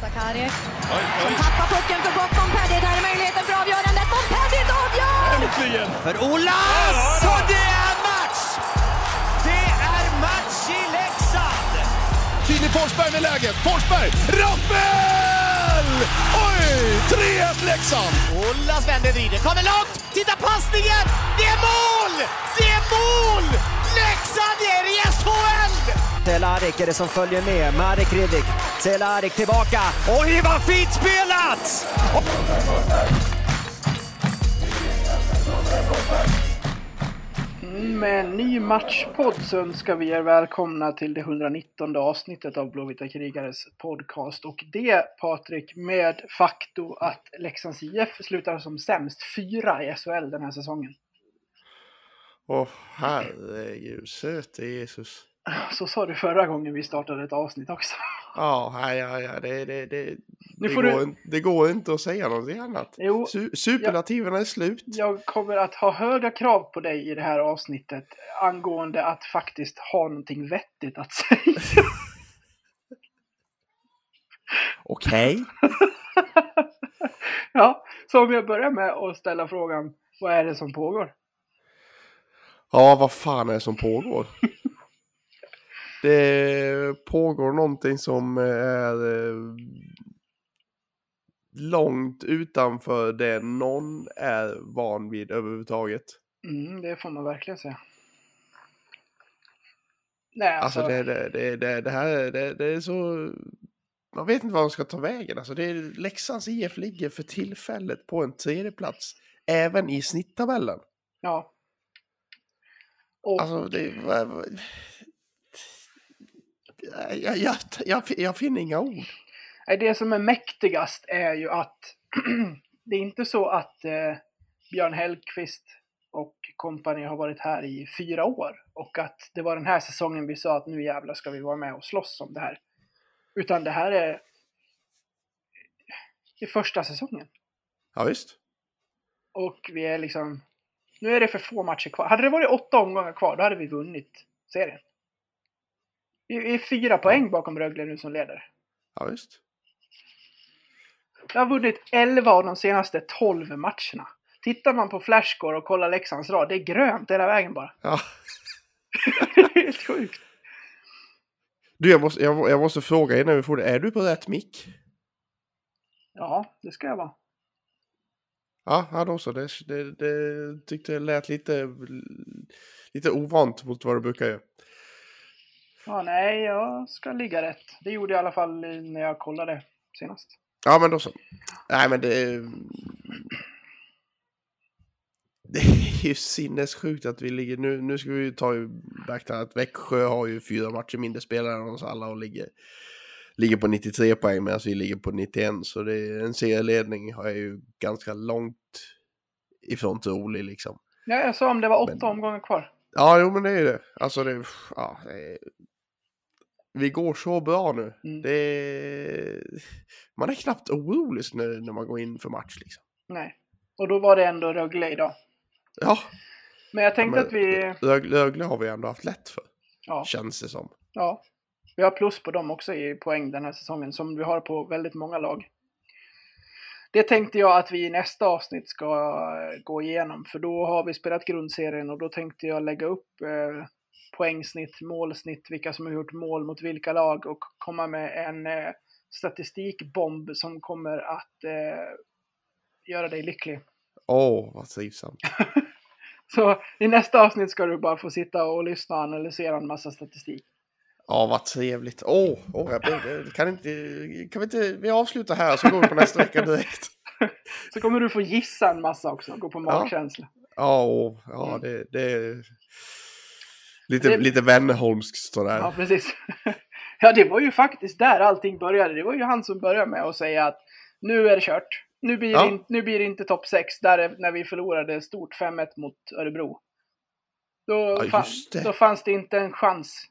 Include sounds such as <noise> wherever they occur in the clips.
Sakari som tappar pucken för gott. Montpellier, där är möjligheten för avgörandet. Montpellier avgör! Äntligen! För Olas! Och det är match! Det är match i Leksand! Filip Forsberg med läget. Forsberg! Rappel! Oj! 3-1 Leksand! Olas vänder, vrider, kommer långt! Titta passningen! Det är mål! Det är mål! Leksand är i SHL! Cehlárik är det som följer med. Marek Hrivik. Cehlárik tillbaka. Oj, vad fint spelat! Med en ny matchpodd så önskar vi er välkomna till det 119 avsnittet av Blåvita krigares podcast. Och det, Patrik, med fakto att Leksands IF slutar som sämst fyra i SHL den här säsongen. Åh herregud, söte Jesus. Så sa du förra gången vi startade ett avsnitt också. Ja, ja, ja, det, det, det, det, går, du- in- det går inte att säga någonting annat. Jo, Su superlativerna är slut. Jag kommer att ha höga krav på dig i det här avsnittet angående att faktiskt ha någonting vettigt att säga. <laughs> Okej. <laughs> ja, så om jag börjar med att ställa frågan, vad är det som pågår? Ja, vad fan är det som pågår? <laughs> det pågår någonting som är eh, långt utanför det någon är van vid överhuvudtaget. Mm, det får man verkligen säga. Nej, alltså, Alltså det, det, det, det, det här är- det, det är så... Man vet inte var de ska ta vägen. Alltså det är, Leksands IF ligger för tillfället på en tredje plats Även i snitttabellen. ja. Och, Alltså det... Jag, jag, jag, jag finner inga ord. det som är mäktigast är ju att <clears throat> det är inte så att eh, Björn Hellkvist och kompani har varit här i fyra år och att det var den här säsongen vi sa att nu jävlar ska vi vara med och slåss om det här. Utan det här är i första säsongen. Ja visst. Och vi är liksom... Nu är det för få matcher kvar. Hade det varit åtta omgångar kvar, då hade vi vunnit serien. Vi är fyra poäng bakom Rögle nu som leder. Ja visst. Vi har vunnit 11 av de senaste 12 matcherna. Tittar man på Flashscore och kollar Leksands rad, det är grönt hela vägen bara. Ja. <laughs> det är helt sjukt. Du, jag måste, jag, jag måste fråga innan vi får det. Är du på rätt mick? Ja, det ska jag vara. Ja, ja då så. Det, det, det tyckte jag lät lite, lite ovant mot vad du brukar göra. Ja, nej, jag ska ligga rätt. Det gjorde jag i alla fall när jag kollade senast. Ja, men då så. Nej, men det... Det är ju sinnessjukt att vi ligger... Nu, nu ska vi ju ta i beaktande att Växjö har ju fyra matcher mindre spelare än oss alla och ligger, ligger på 93 poäng medan vi ligger på 91. Så det är en serieledning är ju ganska långt ifrån trolig liksom. Ja, jag sa om det var åtta Men- omgångar kvar. Ja, jo men det är ju det. Alltså det... Ja, det är... Vi går så bra nu. Mm. Det är... Man är knappt orolig när, när man går in för match liksom. Nej. Och då var det ändå Rögle idag. Ja, Men jag tänkte men- att vi... Rögle, har vi ändå haft lätt för. Ja. Känns det som. Ja, vi har plus på dem också i poäng den här säsongen som vi har på väldigt många lag. Det tänkte jag att vi i nästa avsnitt ska gå igenom för då har vi spelat grundserien och då tänkte jag lägga upp eh, poängsnitt, målsnitt, vilka som har gjort mål mot vilka lag och komma med en eh, statistikbomb som kommer att eh, göra dig lycklig. Åh, vad trivsamt. <laughs> Så i nästa avsnitt ska du bara få sitta och lyssna och analysera en massa statistik. Ja, vad trevligt. Åh, jag blev, kan inte... Kan vi inte... Vi avslutar här så går vi på nästa vecka direkt. <laughs> Så kommer du få gissa en massa också, gå på magkänsla. Ja, åh, ja det, det. Lite, Det- lite Wennerholmskt sådär. Ja, precis. <laughs> ja, det var ju faktiskt där allting började. Det var ju han som började med att säga att nu är det kört. Nu blir, Ja. det, in, nu blir det inte topp 6, där är- när vi förlorade stort 5-1 mot Örebro. Då, Ja, fa- just det. då fanns det inte en chans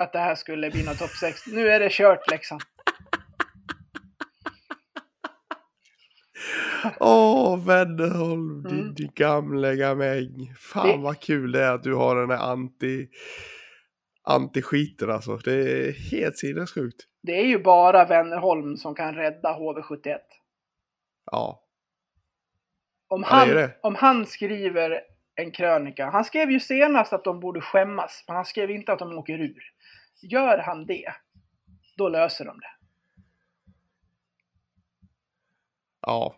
att det här skulle bli någon topp 6. Nu är det kört Leksand. <laughs> Åh, Wennerholm, din, Mm. din gamla gamäng. Fan Det- vad kul det är att du har den här anti... anti-skiten alltså. Det är helt sinnessjukt. Det är ju bara Wennerholm som kan rädda HV71. Ja. Om Ja, det han, det. om han skriver en krönika. Han skrev ju senast att de borde skämmas, men han skrev inte att de åker ur. Gör han det, då löser de det. Ja.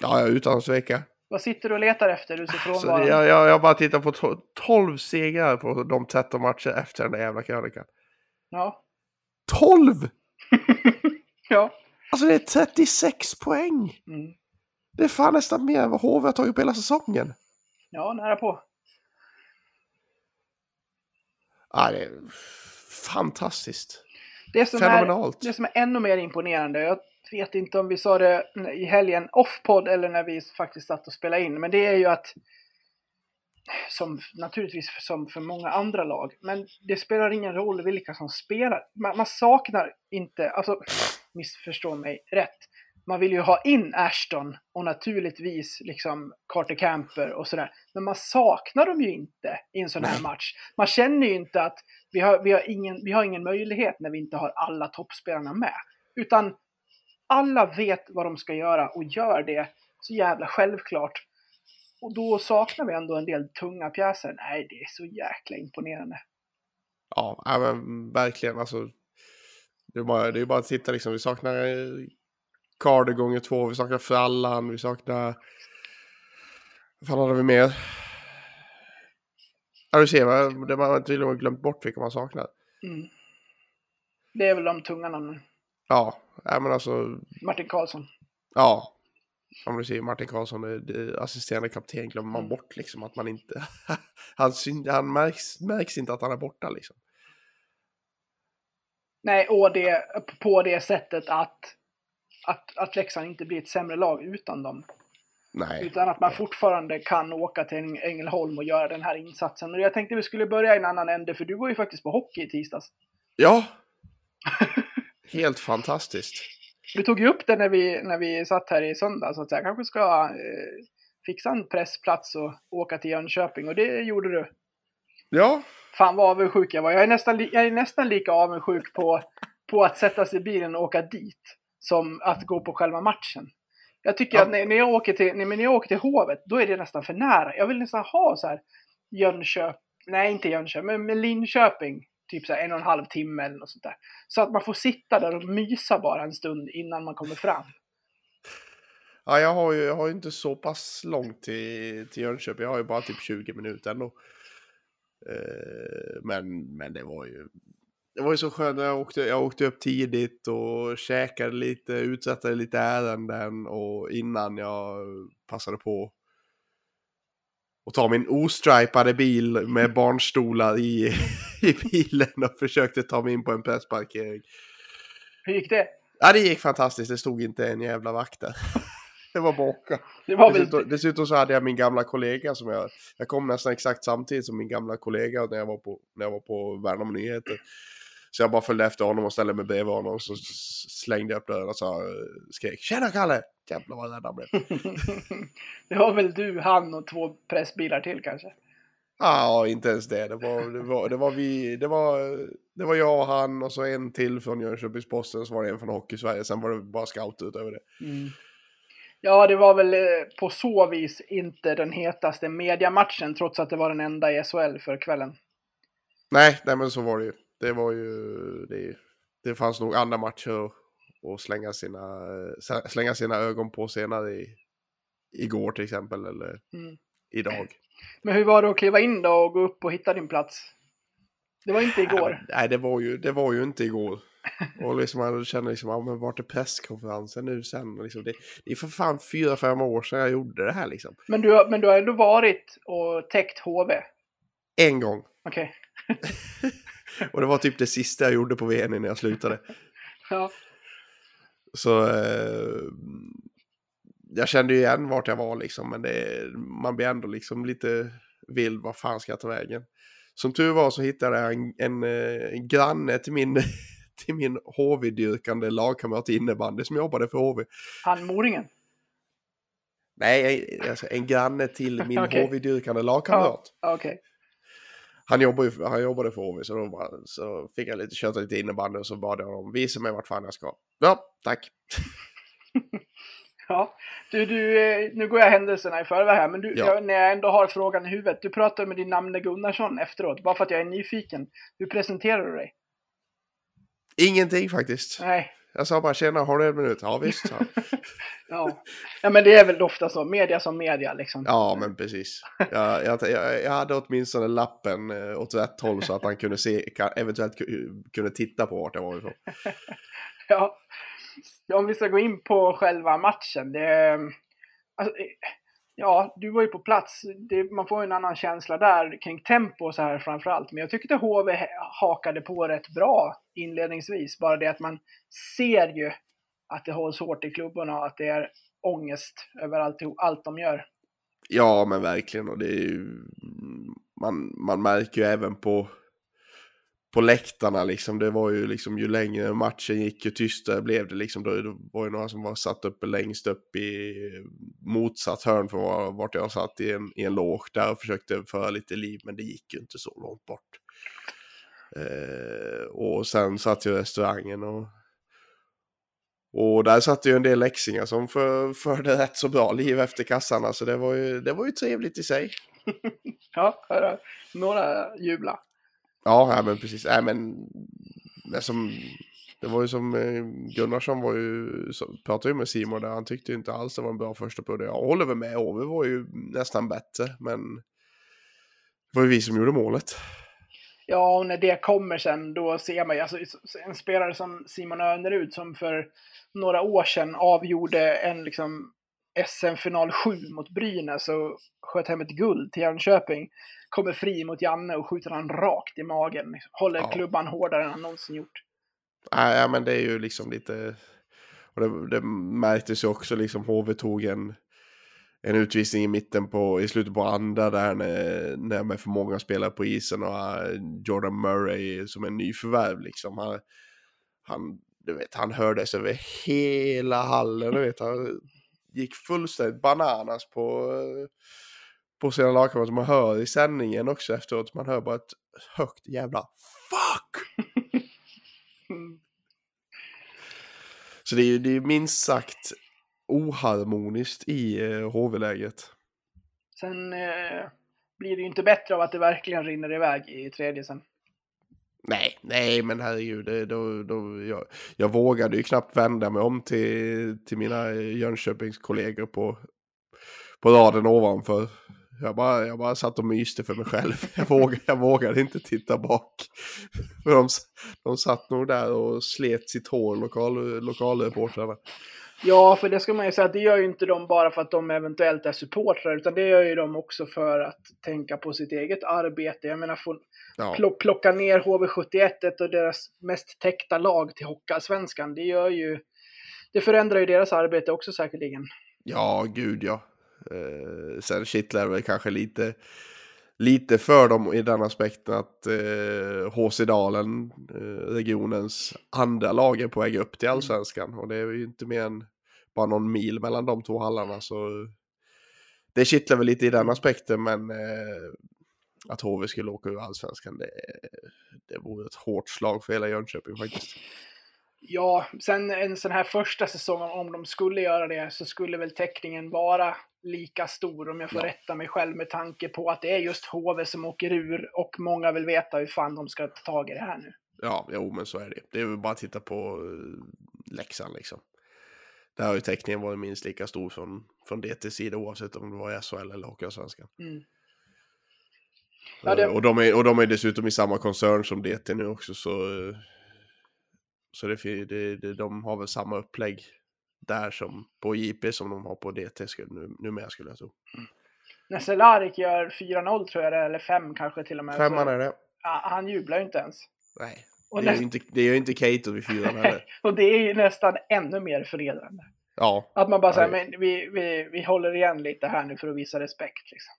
Ja, utan tvekan. Vad sitter du och letar efter? Du ser frånvarande. jag, jag, jag bara tittar på to- 12 segrar på de 13 matcher efter den där jävla krönikan. Ja. 12! <laughs> ja. Alltså det är 36 poäng! Mm. Det är fan nästan mer än vad HV har tagit på hela säsongen. Ja, nära på. Ja, det är fantastiskt. Det som, är, Fenomenalt. det som är ännu mer imponerande, jag vet inte om vi sa det i helgen off-podd eller när vi faktiskt satt och spelade in, men det är ju att som naturligtvis som för många andra lag, men det spelar ingen roll vilka som spelar. Man, man saknar inte, alltså missförstå mig rätt, man vill ju ha in Ashton och naturligtvis liksom Carter Camper och sådär. Men man saknar dem ju inte i en sån här match. Man känner ju inte att vi har, vi, har ingen, vi har ingen möjlighet när vi inte har alla toppspelarna med. Utan alla vet vad de ska göra och gör det så jävla självklart. Och då saknar vi ändå en del tunga pjäser. Nej, det är så jäkla imponerande. Ja, men verkligen alltså. Det är bara, det är bara att titta liksom. Vi saknar eh, Carter gånger två. Vi saknar Frallan. Vi saknar... Vad fan hade vi mer? Ja, du ser, va? det man med glömt bort vilka man saknar. Mm. Det är väl de tunga namnen. Ja, ja men alltså. Martin Karlsson. Ja. Om du ser Martin Karlsson, det- det- assisterande kapten, glömmer man Mm. bort liksom att man inte... <laughs> han syn, han märks, märks inte att han är borta liksom. Nej, och det, på det sättet att, att, att Leksand inte blir ett sämre lag utan dem. Nej. Utan att man fortfarande kan åka till Äng- Ängelholm och göra den här insatsen. Men jag tänkte vi skulle börja i en annan ände, för du går ju faktiskt på hockey i tisdags. Ja. <laughs> Helt fantastiskt. Du tog ju upp det när vi, när vi satt här i söndag, så att säga. Kanske ska eh, fixa en pressplats och åka till Jönköping, och det gjorde du. Ja. Fan vad avundsjuk jag var. Jag är nästan, jag är nästan lika avundsjuk på, på att sätta sig i bilen och åka dit som att gå på själva matchen. Jag tycker Ja. att när, när, jag åker till, när, när jag åker till Hovet, då är det nästan för nära. Jag vill nästan ha så här Jönköping, nej inte Jönköping, men Linköping. Typ så här en och en halv timme eller något sånt där. Så att man får sitta där och mysa bara en stund innan man kommer fram. Ja, jag har ju jag har ju inte så pass långt till, till Jönköping. Jag har ju bara typ 20 minuter ändå. Eh, men, men det var ju... Det var ju så skönt. Jag åkte, jag åkte upp tidigt och käkade lite, utsatte lite ärenden och innan jag passade på att ta min ostripade bil med barnstolar i, <laughs> i bilen och försökte ta mig in på en pressparkering. Hur gick det? Ja, det gick fantastiskt. Det stod inte en jävla vakt där. <laughs> Det var baka. Det var väl... Dessutom, dessutom så hade jag min gamla kollega som jag... Jag kom nästan exakt samtidigt som min gamla kollega när jag var på, när jag var på Värnamo Nyheter. Så jag bara följde efter honom och ställde mig bredvid honom och så slängde jag upp dörren och sa, skrek Tjena Kalle! Jävlar vad rädd han blev. <laughs> det var väl du, han och två pressbilar till kanske? Ja, inte ens det. Det var, det var, det var vi, det var, det var jag och han och så en till från Jönköpings-Posten, så var det en från Hockey-Sverige, sen var det bara scout utöver det. Ja, det var väl eh, på så vis inte den hetaste mediamatchen trots att det var den enda i SHL för kvällen. Nej, nej men så var det ju. Det var ju, det, det fanns nog andra matcher att- slänga sina, eh, slänga sina ögon på senare i, igår till exempel, eller Mm. idag. Men hur var det att kliva in då och gå upp och hitta din plats? Det var inte Nej, igår. men- Nej, det var ju, det var ju inte igår. Och liksom man känner liksom, ja, men vart är presskonferensen nu sen? Liksom det, det är för fan fyra, fem år sedan jag gjorde det här liksom. Men du, men du har ändå varit och täckt HV? En gång. Okej. <laughs> <laughs> Och det var typ det sista jag gjorde på VN när jag slutade. Ja. Så eh, jag kände ju igen vart jag var liksom, men det, man blir ändå liksom lite vild, vad fan ska jag ta vägen? Som tur var så hittade jag en, en, eh, en granne till min, <laughs> till min HV-dyrkande lagkamrat i innebandy som jobbade för HV. Han Moringen? Nej, alltså en granne till min <laughs> Okej. HV-dyrkande lagkamrat. Ja, Okej. Han, jobbar ju, han jobbade för HV så då bara, så fick jag lite, köta lite innebandy och så bad jag honom visa mig vart fan jag ska. Ja, tack. <laughs> Ja, du, du, eh, nu går jag händelserna i förväg här, men du, Ja. jag, när jag ändå har frågan i huvudet. Du pratade med din namne Gunnarsson efteråt, bara för att jag är nyfiken. Hur presenterar du dig? Ingenting faktiskt. Nej, Jag sa bara tjena, har du en minut? Ja visst. sa <laughs> ja. ja men det är väl ofta så, media som media liksom. Ja, men precis. Jag, jag, jag, hade åtminstone lappen eh, åt rätt håll så att han kunde se, eventuellt ku- kunde titta på vart jag var ifrån. <laughs> Ja. Om vi ska gå in på själva matchen. Det, alltså, ja, du var ju på plats. Det, man får ju en annan känsla där kring tempo och så här framförallt. Men jag tyckte HV hakade på rätt bra inledningsvis. Bara det att man ser ju att det hålls hårt i klubborna och att det är ångest över allt, allt de gör. Ja, men verkligen. Och det är ju, mm, man, man märker ju även på, på läktarna liksom. Det var ju liksom ju längre matchen gick ju tystare blev det liksom. Då, var ju några som var satt uppe längst upp i motsatt hörn för vart jag satt i en, i en loge där och försökte föra lite liv. Men det gick ju inte så långt bort. Eh, och sen satt jag i restaurangen och och där satt ju en del läxingar som för, förde rätt så bra liv efter kassarna. Så det var ju, det var ju trevligt i sig. <laughs> Ja, hörru, några jubla. Ja, ja men precis. Nej, men det, som, det var ju som eh, Gunnarsson var ju, pratade ju med Simon där, han tyckte inte alls det var en bra första period. Jag håller väl med, Åby var ju nästan bättre, men det var ju vi som gjorde målet. Ja, och när det kommer sen då ser man ju, alltså en spelare som Simon Önerud som för några år sedan avgjorde en liksom SM-final 7 mot Brynäs och sköt hem ett guld till Jönköping. Kommer fri mot Janne och skjuter han rakt i magen. Håller Ja. klubban hårdare än han någonsin gjort. Nej, ja, men det är ju liksom lite... Och det, det märktes ju också liksom HV tog en, en utvisning i mitten på, i slutet på andra där när, när med för många spelare på isen och eh, Jordan Murray som en nyförvärv liksom. Han, han, du vet, han hördes över hela hallen, du vet. Han gick fullständigt bananas på, eh, på sina lagkamrater. Man hör i sändningen också efteråt, man hör bara ett högt jävla fuck! <laughs> Så det är ju det är minst sagt oharmoniskt i eh, HV-läget. Sen eh, blir det ju inte bättre av att det verkligen rinner iväg i tredje sen. Nej, nej men herregud, det, då, då, jag, jag vågade ju knappt vända mig om till, till mina eh, Jönköpingskollegor på, på raden ovanför. Jag bara, jag bara satt och myste för mig själv. <laughs> Jag vågade, jag vågade inte titta bak. <laughs> För de, de satt nog där och slet sitt hår, lokal, lokalreportrarna. Ja, för det ska man ju säga att det gör ju inte de bara för att de eventuellt är supportrar, utan det gör ju de också för att tänka på sitt eget arbete. Jag menar, få Ja. plo- plocka ner HV71, ett av deras mest täckta lag, till Hockeyallsvenskan, det gör ju... Det förändrar ju deras arbete också säkerligen. Ja, gud ja. Eh, sen kittlar väl kanske lite, lite för dem i den aspekten att eh, HC Dalen, eh, regionens andra lag, är på väg upp till allsvenskan. Och det är ju inte mer än bara någon mil mellan de två hallarna. Så det kittlar väl lite i den aspekten, men eh, att HV skulle åka ur allsvenskan, det, det vore ett hårt slag för hela Jönköping faktiskt. Ja, sen en sån här första säsong, om de skulle göra det, så skulle väl täckningen vara lika stor om jag får Ja. rätta mig själv med tanke på att det är just HV som åker ur och många vill veta hur fan de ska ta tag i det här nu. Ja, jo men så är det. Det är väl bara att titta på uh, Leksand liksom. Där har ju täckningen varit minst lika stor från, från DTs sida oavsett om det var SHL eller Hockeyallsvenskan. Mm. Ja, det- Eh, och, de är, och de är dessutom i samma koncern som DT nu också så... Så det, det, det, de har väl samma upplägg där som på JP som de har på DT skulle, nu, numera skulle jag tro. När Cehlárik gör 4-0 tror jag det eller 5 kanske till och med. Femman är det. ja, han jublar ju inte ens. Nej. Och, Det är näst, ju inte, det inte Cato vid fyran heller. och det är ju nästan ännu mer förnedrande. Ja, Att man bara säger, men vi, vi, vi håller igen lite här nu för att visa respekt. Liksom.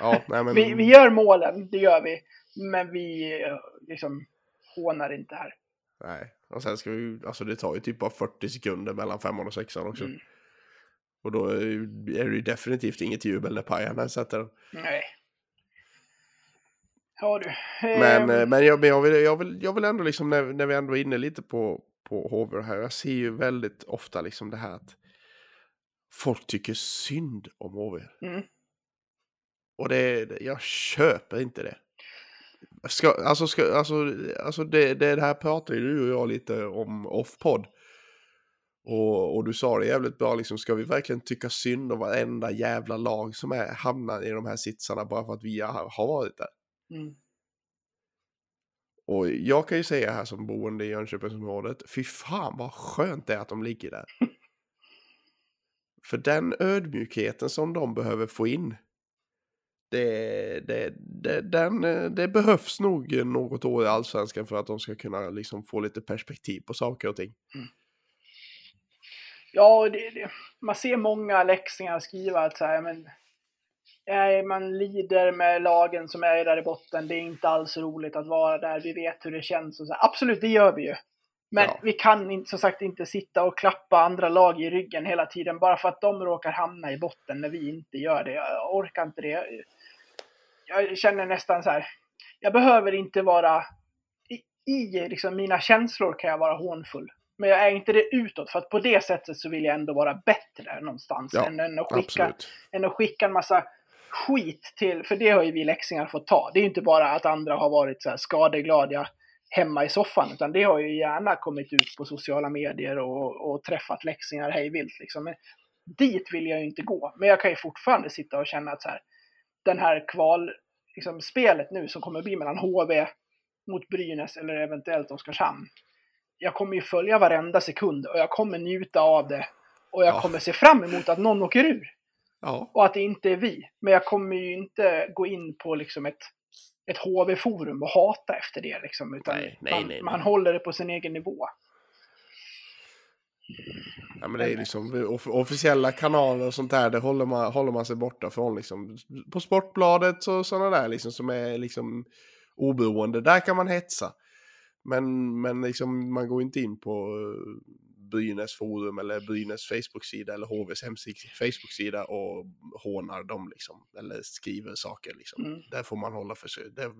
ja, nej men... <laughs> Vi, vi gör målen, det gör vi. Men vi eh, liksom hånar inte här. Nej, och sen ska vi alltså det tar ju typ bara 40 sekunder mellan femman och sexan också. Mm. Och då är det ju definitivt inget jubel när Pajanen sätter den. Nej. Ja du. Men, Ehm, eh, men, jag, men jag, vill, jag, vill, jag vill ändå liksom när, när vi ändå är inne lite på, på HV här. Jag ser ju väldigt ofta liksom det här att folk tycker synd om HV. Mm. Och det- jag köper inte det. Ska, alltså, ska, alltså, alltså det, det här pratar ju du och jag lite om off-podd. Och, och du sa det jävligt bra, liksom, ska vi verkligen tycka synd om varenda jävla lag som är, hamnar i de här sitsarna bara för att vi har, har varit där? Mm. Och jag kan ju säga här som boende i Jönköpingsområdet, fy fan vad skönt det är att de ligger där. <laughs> För den ödmjukheten som de behöver få in, det, det, det, den, eh, det behövs nog något år i allsvenskan för att de ska kunna liksom få lite perspektiv på saker och ting. Ja, det, man ser många läxingar skriva att så här, men, nej, man lider med lagen som är där i botten. Det är inte alls roligt att vara där. Vi vet hur det känns. Och så. Absolut, det gör vi ju. Men Ja. vi kan inte, som sagt inte sitta och klappa andra lag i ryggen hela tiden bara för att de råkar hamna i botten när vi inte gör det. Jag orkar inte det. Jag känner nästan så här. Jag behöver inte vara i, i liksom mina känslor kan jag vara hånfull. Men jag är inte det utåt, för att på det sättet så vill jag ändå vara bättre någonstans. Ja, än, än, att skicka, Absolut. än att skicka en massa skit till, för det har ju vi läxingar fått ta. Det är ju inte bara att andra har varit så här skadeglada hemma i soffan, utan det har ju gärna kommit ut på sociala medier och, och träffat läxingar hejvilt. Liksom. Men dit vill jag ju inte gå. Men jag kan ju fortfarande sitta och känna att så här, den här kval, liksom, spelet nu som kommer bli mellan HV mot Brynäs eller eventuellt Oskarshamn. Jag kommer ju följa varenda sekund och jag kommer njuta av det. Och jag Ja. kommer se fram emot att någon åker ur. Ja, Och att det inte är vi. Men jag kommer ju inte gå in på liksom ett, ett HV-forum och hata efter det. Liksom, utan Nej, nej, man, nej, nej. man håller det på sin egen nivå. Ja men det är liksom off officiella kanaler och sånt där, det håller man, håller man sig borta från liksom. På Sportbladet och sådana där liksom som är liksom oberoende, där kan man hetsa. Men, men liksom, man går inte in på eh, Brynäs forum eller Brynäs Facebook-sida eller HVs Facebook-sida och hånar dem liksom. Eller skriver saker liksom. Mm. Där får man hålla för sig. Det,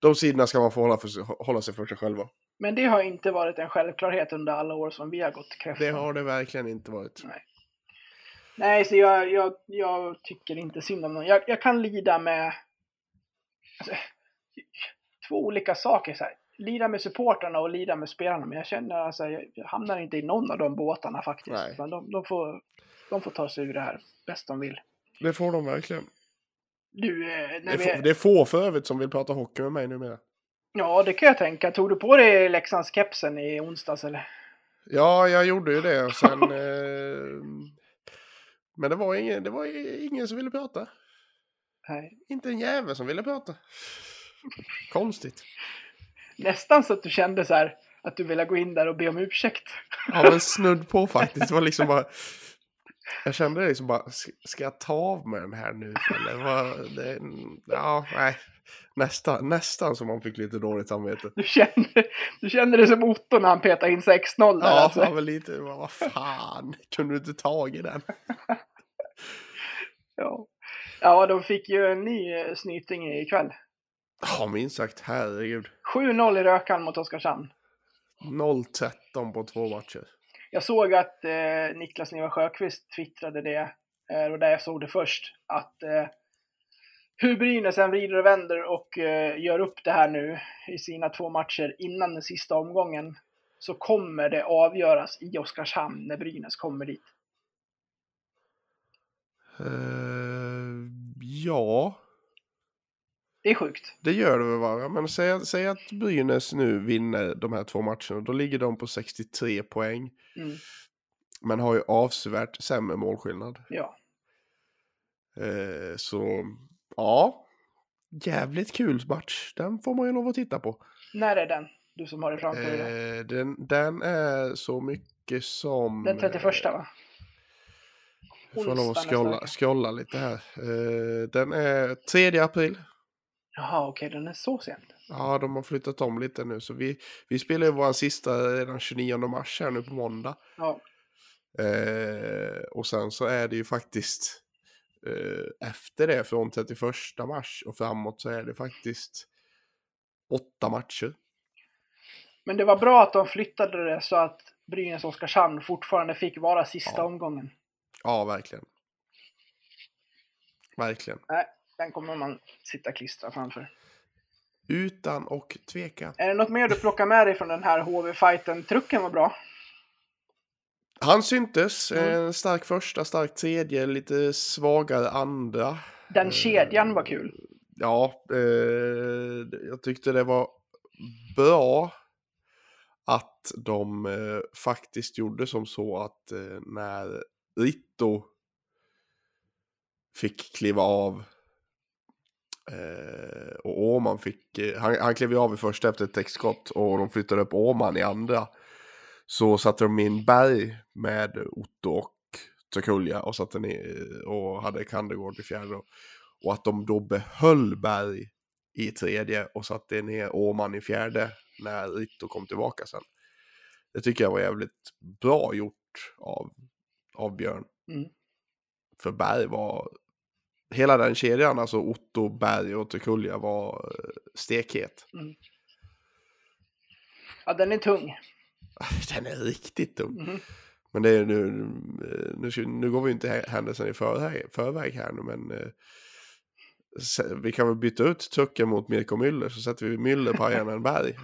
de sidorna ska man få hålla, för hålla sig för sig själva. Men det har inte varit en självklarhet under alla år som vi har gått kräftan. Det har det verkligen inte varit. Nej, så jag, jag, jag tycker inte synd om någon. Jag, jag kan lida med alltså, två olika saker. Så här. Lida med supportrarna och lida med spelarna. Men jag känner alltså, jag, hamnar inte i någon av de båtarna faktiskt. Nej. Utan de, de, får, de får ta sig ur det här bäst de vill. Det får de verkligen. Du, eh, Det är, vi, få, det är få för övrigt som vill prata hockey med mig numera. Ja, det kan jag tänka. Tog du på dig Leksandskepsen i onsdags eller? Ja, jag gjorde ju det och sen... <laughs> eh, men det var, ingen, det var ingen som ville prata. Nej. Inte en jävel som ville prata. Konstigt. Nästan så att du kände så här att du ville gå in där och be om ursäkt. Ja, men snudd på faktiskt. Det var liksom bara... Jag kände det liksom bara, ska ska jag ta av mig den här nu? Eller vad, det, ja, nej. Nästan, nästan som man fick lite dåligt samvete. Du kände, du kände det som Otto när han petade in 6-0 där. Ja, alltså. ja men lite, vad fan, kunde du inte tag i den? <laughs> Ja. ja, de fick ju en ny eh, snyting ikväll. Ja, minst sagt, herregud. 7-0 i Rökan mot Oskarshamn. 0-13 på två matcher. Jag såg att eh, Niklas Niva Sjöqvist twittrade det, eh, och där jag såg det först, att eh, hur Brynäs än vrider och vänder och eh, gör upp det här nu i sina två matcher innan den sista omgången så kommer det avgöras i Oskarshamn när Brynäs kommer dit. Uh, ja, det är sjukt. det gör det väl va? Men säg, säg att Brynäs nu vinner de här två matcherna. Då ligger de på 63 poäng. Mm. Men har ju avsevärt sämre målskillnad. Ja. Eh, så ja, jävligt kul match. Den får man ju lov att titta på. När är den? Du som har det framför dig. Eh, den, den är så mycket som... Den 31 va? Jag får lov att scrolla, scrolla lite här. Eh, den är 3 april. Jaha, okej, den är så sent. Ja, de har flyttat om lite nu. Så vi, vi spelar ju vår sista redan 29 mars här nu på måndag. Ja. Eh, och sen så är det ju faktiskt eh, efter det, från 31 mars och framåt, så är det faktiskt åtta matcher. Men det var bra att de flyttade det så att Brynäs-Oskarshamn fortfarande fick vara sista Ja. omgången. Ja, verkligen. Verkligen. Nej, den kommer man sitta klistra framför. Utan och tveka. Är det något mer du plockar med dig från den här HV-fighten? Trucken var bra. Han syntes. Mm. En stark första, stark tredje, lite svagare andra. Den kedjan var kul. Ja, eh, jag tyckte det var bra att de eh, faktiskt gjorde som så att eh, när Ritto fick kliva av eh, och Åman fick, eh, han, han klev ju av i första efter ett täckskott och de flyttade upp Åman i andra. Så satte de in Berg med Otto och Tokulja och satte ner och hade Kandegård i fjärde. Och att de då behöll Berg i tredje och satte ner Åman i fjärde när Ritto kom tillbaka sen. Det tycker jag var jävligt bra gjort av, av Björn. Mm. För Berg var, hela den kedjan, alltså Otto, Berg och Tokulja var eh, stekhet. Ja, den är tung. <laughs> Den är riktigt dum. Mhm. Men det är nu, nu, ska- nu går vi inte hä- händelsen i förväg, förväg här nu, men eh, vi kan väl byta ut Tucken mot Mirko Müller så sätter vi Müller på Arjen Berg.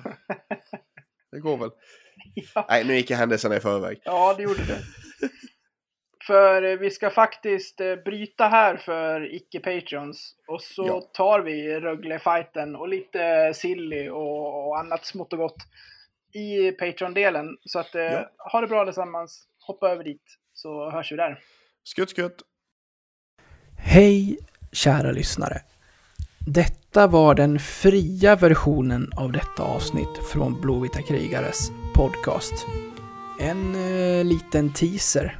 <laughs> Det går väl. Ja. Nej, nu gick jag händelserna i förväg. Ja, det gjorde det. <laughs> För eh, vi ska faktiskt eh, bryta här för icke-patrons. Och så Ja. tar vi Rögle-fighten och lite silly och, och annat smått och gott i Patreon-delen. Så att eh, Ja. ha det bra allesammans. Hoppa över dit så hörs vi där. Skutt, skutt. Hej kära lyssnare. Detta var den fria versionen av detta avsnitt från Blåvita krigares podcast. En eh, liten teaser